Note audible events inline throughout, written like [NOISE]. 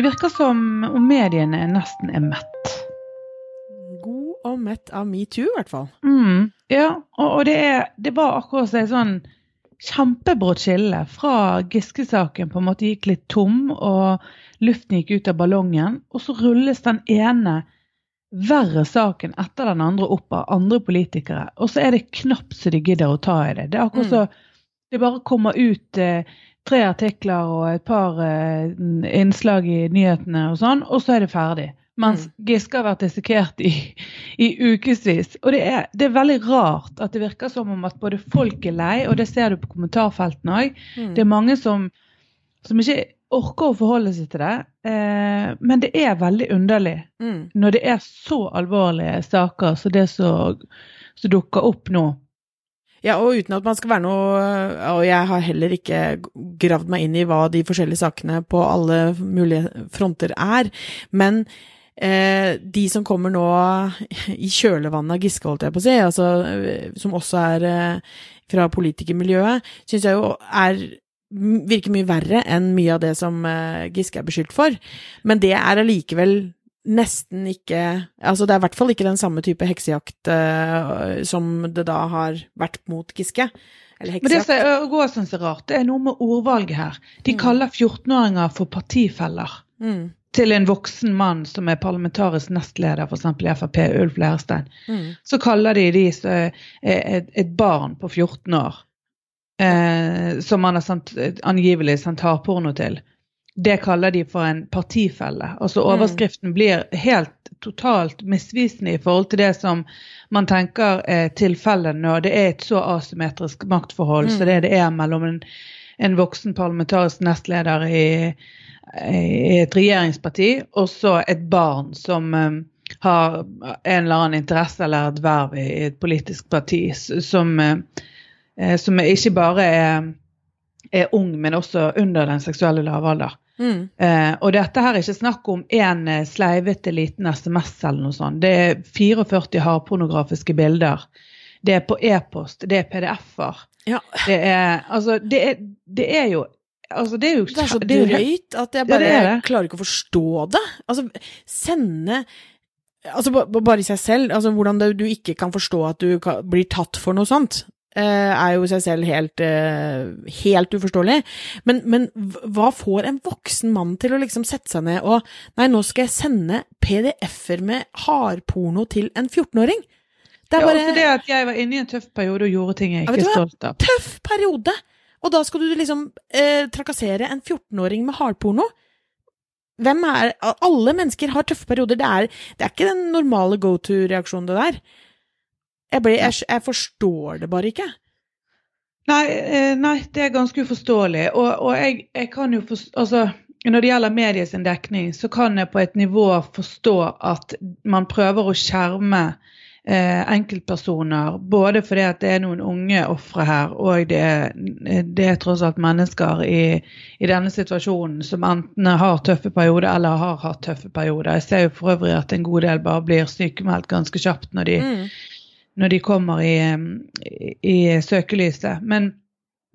Det virker som om mediene nesten er mett. God og mett av metoo, i hvert fall. Mm, ja, og, og det, er, det var akkurat et sånn kjempebrått skille fra Giske-saken på en måte gikk litt tom, og luften gikk ut av ballongen, og så rulles den ene verre saken etter den andre opp av andre politikere, og så er det knapt så de gidder å ta i det. Det er akkurat Mm. så det bare kommer ut eh, tre artikler og et par eh, innslag i nyhetene og sånn, og så er det ferdig. Mens Mm. Giske har vært dissekert i, i ukevis. Og det er, det er veldig rart at det virker som om at både folk er lei, og det ser du på kommentarfeltene òg. Mm. Det er mange som, som ikke orker å forholde seg til det. Eh, men det er veldig underlig Mm. når det er så alvorlige saker som det som dukker opp nå. Ja, og uten at man skal være noe Og jeg har heller ikke gravd meg inn i hva de forskjellige sakene på alle mulige fronter er, men eh, de som kommer nå i kjølvannet av Giske, holdt jeg på å si, altså, eh, som også er eh, fra politikermiljøet, syns jeg jo er virker mye verre enn mye av det som eh, Giske er beskyldt for. Men det er allikevel nesten ikke Altså, det er i hvert fall ikke den samme type heksejakt uh, som det da har vært mot Giske. Eller Men det som jeg også er rart, det er noe med ordvalget her. De Mm. kaller 14-åringer for partifeller. Mm, Til en voksen mann som er parlamentarisk nestleder f.eks. i Frp, Ulf Leirstein. mm, Så kaller de de et, barn på 14 år, eh, som man har sendt, angivelig sendt hardporno til. Det kaller de for en partifelle. Altså Overskriften blir helt totalt misvisende i forhold til det som man tenker er tilfellet når det er et så asymmetrisk maktforhold Mm. som det det er mellom en, en voksen parlamentarisk nestleder i, i et regjeringsparti og så et barn som um, har en eller annen interesse eller et verv i et politisk parti som, eh, som ikke bare er, er ung, men også under den seksuelle lavalder. Mm, Eh, og dette her er ikke snakk om en eh, sleivete liten SMS eller noe sånt. Det er 44 hardpornografiske bilder. Det er på e-post, det er PDF-er. Ja. Det er Altså, det er, det er jo Altså, det er jo Det er så drøyt at jeg Ja, bare det det. klarer ikke å forstå det. Altså, sende Altså, ba- ba- bare i seg selv, altså hvordan det, du ikke kan forstå at du blir tatt for noe sånt, er jo i seg selv helt, eh, helt uforståelig. Men, men hva får en voksen mann til å liksom sette seg ned og Nei, nå skal jeg sende PDF-er med hardporno til en 14-åring. Det er bare ja, det at jeg var inne i en tøff periode og gjorde ting jeg ikke er stolt av. tøff periode! Og da skal du liksom eh, trakassere en 14-åring med hardporno? Hvem er Alle mennesker har tøffe perioder. Det er, det er ikke den normale go to-reaksjonen, det der. Jeg, ble, jeg, jeg forstår det bare ikke. Nei, eh, nei, det er ganske uforståelig. Og, og jeg, jeg kan jo forstå Altså, når det gjelder medies dekning, så kan jeg på et nivå forstå at man prøver å skjerme eh, enkeltpersoner. Både fordi at det er noen unge ofre her, og det, er- det er tross alt mennesker i, i denne situasjonen som enten har tøffe perioder eller har hatt tøffe perioder. Jeg ser jo for øvrig at en god del bare blir sykemeldt ganske kjapt når de Mm. Når de kommer i, i, søkelyset. Men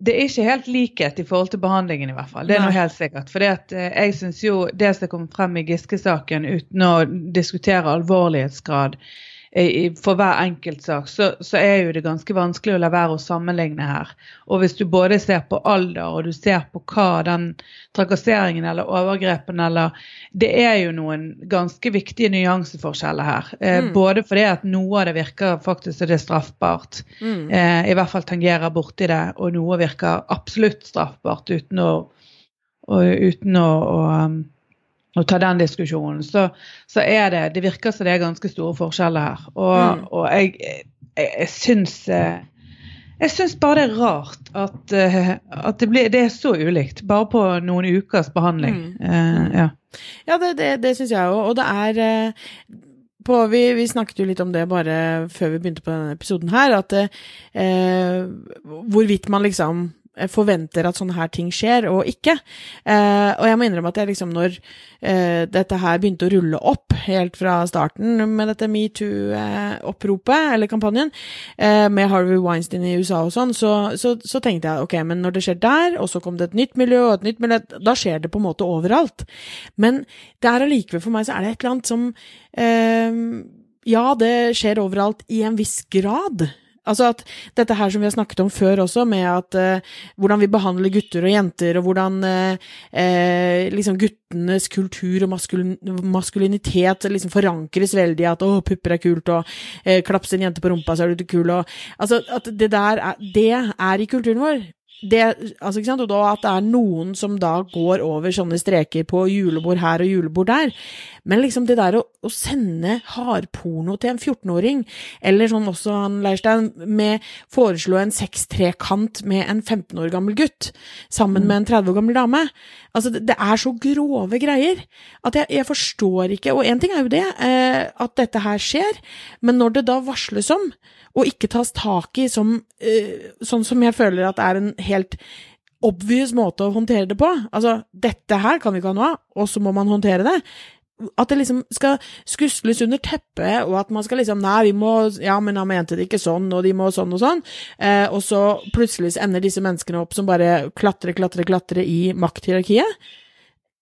det er ikke helt likhet i forhold til behandlingen, i hvert fall. Det er noe helt sikkert. For jeg syns jo det som kom frem i Giske-saken, uten å diskutere alvorlighetsgrad eh, for hver enkeltsak, så, så er jo det ganske vanskelig å la være å sammenligne her. Og hvis du både ser på alder, og du ser på hva den trakasseringen eller overgrepen eller Det er jo noen ganske viktige nyanseforskjeller her. Eh, Mm. Både fordi at noe av det virker faktisk som det er straffbart, Mm. eh, i hvert fall tangerer borti det, og noe virker absolutt straffbart uten å, uten å, å, å ta den diskusjonen. Så, så er det Det virker som det er ganske store forskjeller her. Og, Mm. og jeg, jeg, jeg syns eh, jeg syns bare det er rart at, eh, at det, blir, det er så ulikt, bare på noen ukers behandling. Mm. Uh, ja. Ja, det, det, det syns jeg òg. Og det er på, vi, vi snakket jo litt om det bare før vi begynte på denne episoden her, at eh, hvorvidt man liksom forventer at sånne her ting skjer, og ikke. Eh, og jeg må innrømme at jeg liksom, når eh, dette her begynte å rulle opp helt fra starten med dette metoo-oppropet, eller kampanjen, eh, med Harvey Weinstein i USA og sånn, så, så, så, tenkte jeg ok, men når det skjer der, og så kom det et nytt miljø og et nytt miljø, da skjer det på en måte overalt. Men det er allikevel for meg så er det et eller annet som eh, Ja, det skjer overalt i en viss grad. Altså at dette her som vi har snakket om før også, med at eh, hvordan vi behandler gutter og jenter, og hvordan eh, eh, liksom guttenes kultur og maskulin maskulinitet liksom forankres veldig i at 'å, pupper er kult', og eh, 'klaps en jente på rumpa, så er du kul', og Altså at det der er, det er i kulturen vår det, altså, ikke sant? Og da at det er noen som da går over sånne streker på julebord her og julebord der. Men liksom det der å, å sende hardporno til en 14-åring, eller sånn også han Leirstein, med foreslå en sextrekant med en 15 år gammel gutt sammen mm. med en 30 år gammel dame Altså, det, det er så grove greier at jeg, jeg forstår ikke Og én ting er jo det, eh, at dette her skjer, men når det da varsles om, og ikke tas tak i som uh, Sånn som jeg føler at det er en helt obvious måte å håndtere det på. Altså, dette her kan vi ikke ha noe av, og så må man håndtere det. At det liksom skal skusles under teppet, og at man skal liksom Nei, vi må Ja, men han mente det ikke sånn, og de må sånn og sånn. Eh, og så plutselig ender disse menneskene opp som bare klatrer, klatrer, klatrer i makthierarkiet.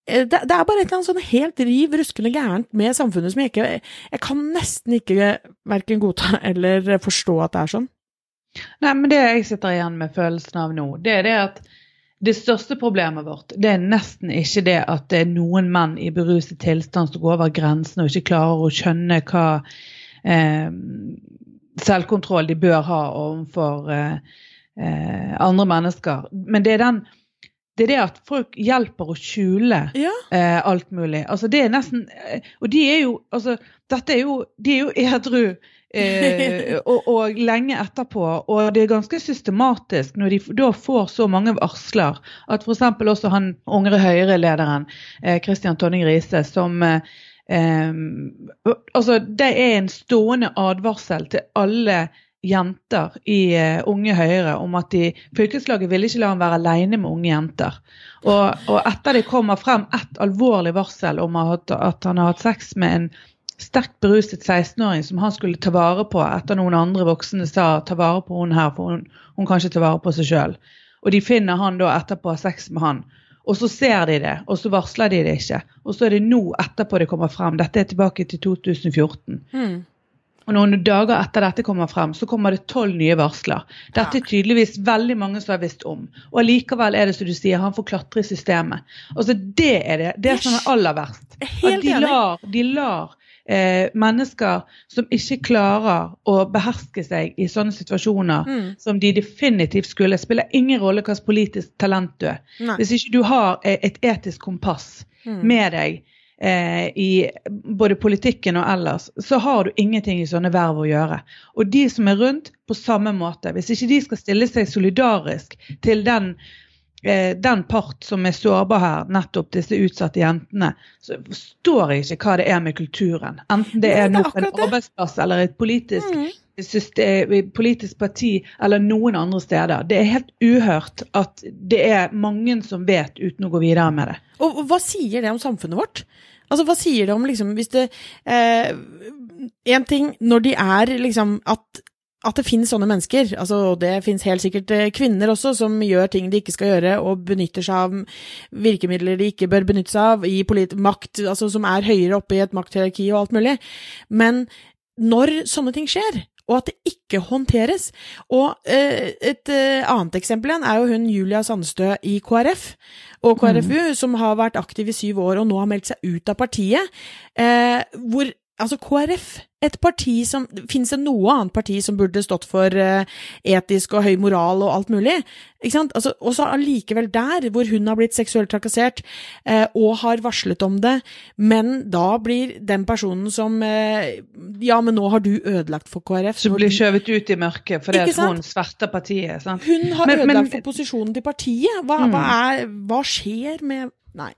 Eh, det, det, er bare et eller annet sånn helt riv ruskende gærent med samfunnet som jeg ikke Jeg kan nesten ikke verken godta [LAUGHS] eller forstå at det er sånn. Nei, men det jeg sitter igjen med følelsen av nå, det er det at det største problemet vårt det er nesten ikke det at det er noen menn i beruset tilstand som går over grensen og ikke klarer å skjønne hva eh, selvkontroll de bør ha overfor eh, eh, andre mennesker. Men det er den det er det at folk hjelper å skjule ja. eh, alt mulig. Altså det er nesten eh, Og de er jo altså Dette er jo De er jo edru eh, [LAUGHS] og, og, lenge etterpå. Og det er ganske systematisk når de da får så mange varsler at f.eks. også han unge Høyre-lederen eh, Christian Tonning Riise som eh, altså Det er en stående advarsel til alle jenter i uh, Unge Høyre om at de, fylkeslaget ville ikke la ham være alene med unge jenter. Og, og etter det kommer frem ett alvorlig varsel om at, at, han har hatt sex med en sterkt beruset 16-åring som han skulle ta vare på etter noen andre voksne sa ta vare på hun her, for hun, hun kan ikke ta vare på seg sjøl. Og de finner han da etterpå har sex med han. Og så ser de det, og så varsler de det ikke. Og så er det nå etterpå det kommer frem. Dette er tilbake til 2014. Mm. Og noen dager etter dette kommer frem, så kommer det tolv nye varsler. Dette er tydeligvis veldig mange som har visst om. Og allikevel er det som du sier, han får klatre i systemet. Altså Det er det, det som er aller verst. At de lar, de lar eh, mennesker som ikke klarer å beherske seg i sånne situasjoner mm. som de definitivt skulle. Spiller ingen rolle hvilket politisk talent du er. Hvis ikke du har eh, et etisk kompass mm. med deg eh, i både politikken og ellers, så har du ingenting i sånne verv å gjøre. Og de som er rundt, på samme måte. Hvis ikke de skal stille seg solidarisk til den, eh, den part som er sårbar her, nettopp disse utsatte jentene, så forstår jeg ikke hva det er med kulturen. Enten det er noe på en arbeidsplass eller et politisk mm politisk parti eller noen andre steder. Det er helt uhørt at det er mange som vet uten å gå videre med det. Og hva sier det om samfunnet vårt? Altså, hva sier det om liksom hvis det eh, En ting når de er liksom at at det finnes sånne mennesker, altså, og det finnes helt sikkert eh, kvinner også, som gjør ting de ikke skal gjøre, og benytter seg av virkemidler de ikke bør benytte seg av, i makt, altså som er høyere oppe i et makthierarki og alt mulig. Men når sånne ting skjer, og at det ikke håndteres. Og eh, et eh, annet eksempel igjen er jo hun Julia Sandstø i KrF og KrFU, mm. som har vært aktiv i syv år og nå har meldt seg ut av partiet. Eh, hvor altså KrF et parti som Fins det noe annet parti som burde stått for uh, etisk og høy moral og alt mulig? Ikke sant? Altså, og så allikevel der, hvor hun har blitt seksuelt trakassert eh, og har varslet om det, men da blir den personen som eh, Ja, men nå har du ødelagt for KrF. Som blir skjøvet ut i mørket fordi at hun sverter partiet. Sant? Hun har men, ødelagt men, for posisjonen til partiet. Hva, mm. hva, er, hva skjer med Nei.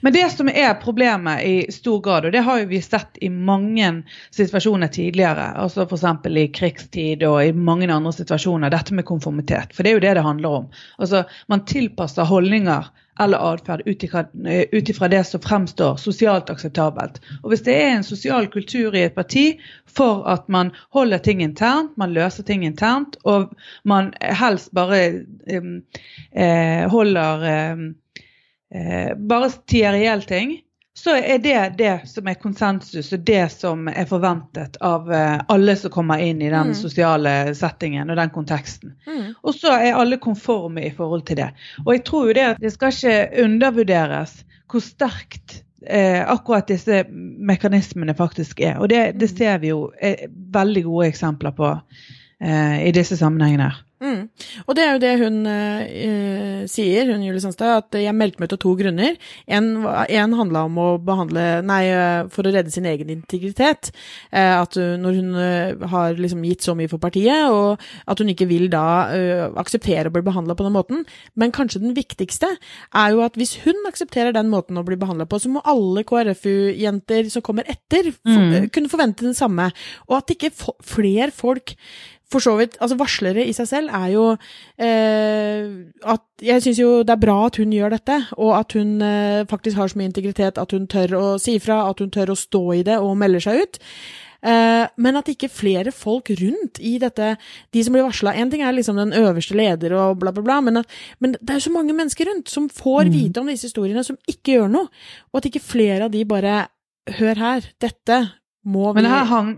Men det som er problemet i stor grad, og det har jo vi sett i mange situasjoner tidligere, altså f.eks. i krigstid og i mange andre situasjoner, dette med konformitet. For det er jo det det handler om. Altså, Man tilpasser holdninger eller atferd ut ifra det som fremstår sosialt akseptabelt. Og Hvis det er en sosial kultur i et parti for at man holder ting internt, man løser ting internt, og man helst bare um, eh, holder um, eh, bare sier reelle ting, så er det det som er konsensus og det som er forventet av eh, alle som kommer inn i den mm. sosiale settingen og den konteksten. Mm. Og så er alle konforme i forhold til det. Og jeg tror jo det at det skal ikke undervurderes hvor sterkt eh, akkurat disse mekanismene faktisk er. Og det, det mm. ser vi jo eh, veldig gode eksempler på eh, i disse sammenhengene. her. Mm. Og det er jo det hun uh, sier, hun Julie Sandstad, at jeg meldte meg ut av to grunner. En, en handla om å behandle Nei, uh, for å redde sin egen integritet. Uh, at når hun har liksom gitt så mye for partiet, og at hun ikke vil da akseptere å bli behandla på den måten. Men kanskje den viktigste er jo at hvis hun aksepterer den måten å bli behandla på, så må alle KrFU-jenter som kommer etter, mm. kunne forvente det samme. Og at ikke flere folk for så vidt Altså, varslere i seg selv er jo eh, at Jeg syns jo det er bra at hun gjør dette, og at hun eh, faktisk har så mye integritet at hun tør å si ifra, at hun tør å stå i det og melder seg ut. Eh, men at ikke flere folk rundt i dette, de som blir varsla Én ting er liksom den øverste leder og bla, bla, bla, men, at, men det er jo så mange mennesker rundt som får mm. vite om disse historiene, som ikke gjør noe. Og at ikke flere av de bare Hør her, dette må vi Men her, hang,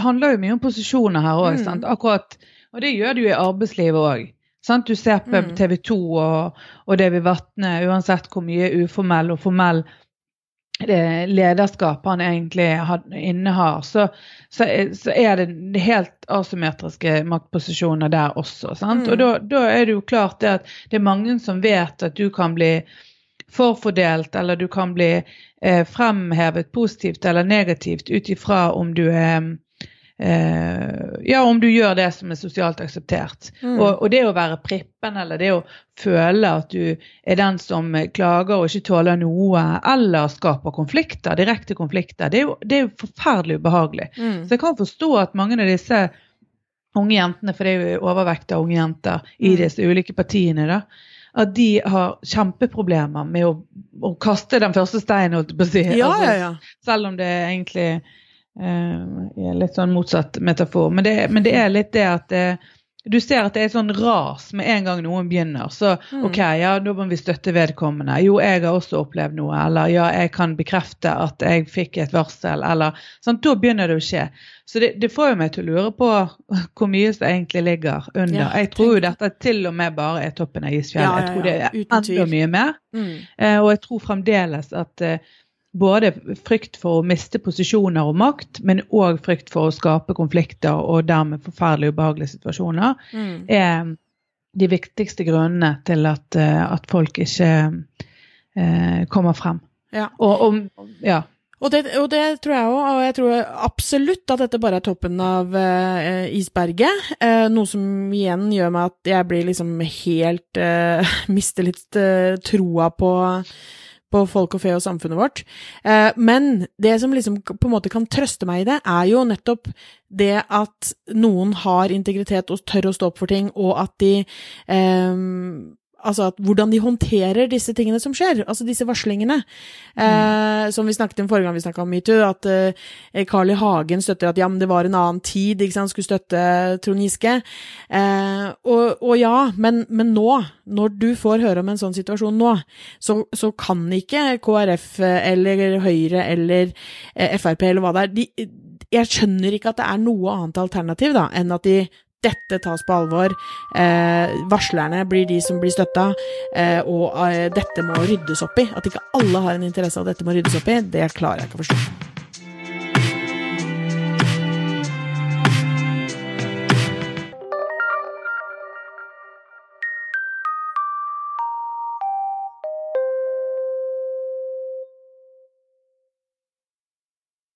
handler jo mye om posisjoner her òg, mm. akkurat. Og det gjør det jo i arbeidslivet òg. Du ser på mm. TV 2 og, og Davy Vatne, uansett hvor mye uformell og formell lederskap han egentlig innehar, så, så, så, er det helt asymmetriske maktposisjoner der også. Mm. Og da, da, er det jo klart det at det er mange som vet at du kan bli forfordelt, eller du kan bli eh, fremhevet positivt eller negativt ut ifra om du er eh, ja, om du gjør det som er sosialt akseptert. Mm. Og, og, det å være prippen, eller det å føle at du er den som klager og ikke tåler noe, eller skaper konflikter, direkte konflikter, det er jo, det er jo forferdelig ubehagelig. Mm. Så jeg kan forstå at mange av disse unge jentene, for det er jo overvekt av unge jenter i mm. disse ulike partiene, da, at de har kjempeproblemer med å, å kaste den første steinen, si. ja, altså, ja, ja. Selv om det egentlig eh, er litt sånn motsatt metafor. Men det, men det er litt det at det, eh, du ser at det er sånn ras med en gang noen begynner. Så mm. OK, ja, da må vi støtte vedkommende. Jo, jeg har også opplevd noe. Eller ja, jeg kan bekrefte at jeg fikk et varsel. Eller sånn, Da begynner det å skje. Så det, det får jo meg til å lure på [LAUGHS] hvor mye som egentlig ligger under. Ja, jeg tror jo dette til og med bare er toppen av isfjellet. Ja, ja, jeg tror det er enda mye mer. Mm. Eh, og jeg tror fremdeles at eh, både frykt for å miste posisjoner og makt, men òg frykt for å skape konflikter og dermed forferdelig ubehagelige situasjoner, mm. er de viktigste grunnene til at, eh, at folk ikke eh, kommer frem. Ja. Og, og, ja. Og det, og det, tror jeg òg, og jeg tror absolutt at dette bare er toppen av eh, isberget. Eh, noe som igjen gjør meg at jeg blir liksom helt uh, [LAUGHS] Mister litt troa på på folk og fe og samfunnet vårt. Eh, men det som liksom på en måte kan trøste meg i det, er jo nettopp det at noen har integritet og tør å stå opp for ting, og at de eh, altså at, hvordan de håndterer disse tingene som skjer, altså disse varslingene. Mm. Eh, som vi snakket om forrige gang vi snakka om metoo, at eh, Carl I. Hagen støtter at ja, men det var en annen tid, ikke sant, skulle støtte Trond Giske. Eh, og, og, ja, men, men, nå, når du får høre om en sånn situasjon nå, så, så kan ikke KrF eller Høyre eller eh, Frp eller hva det er de, jeg skjønner ikke at det er noe annet alternativ da, enn at de dette tas på alvor. Eh, varslerne blir de som blir støtta, eh, og eh, dette må ryddes opp i. At ikke alle har en interesse av at dette må ryddes opp i, det klarer jeg ikke å forstå.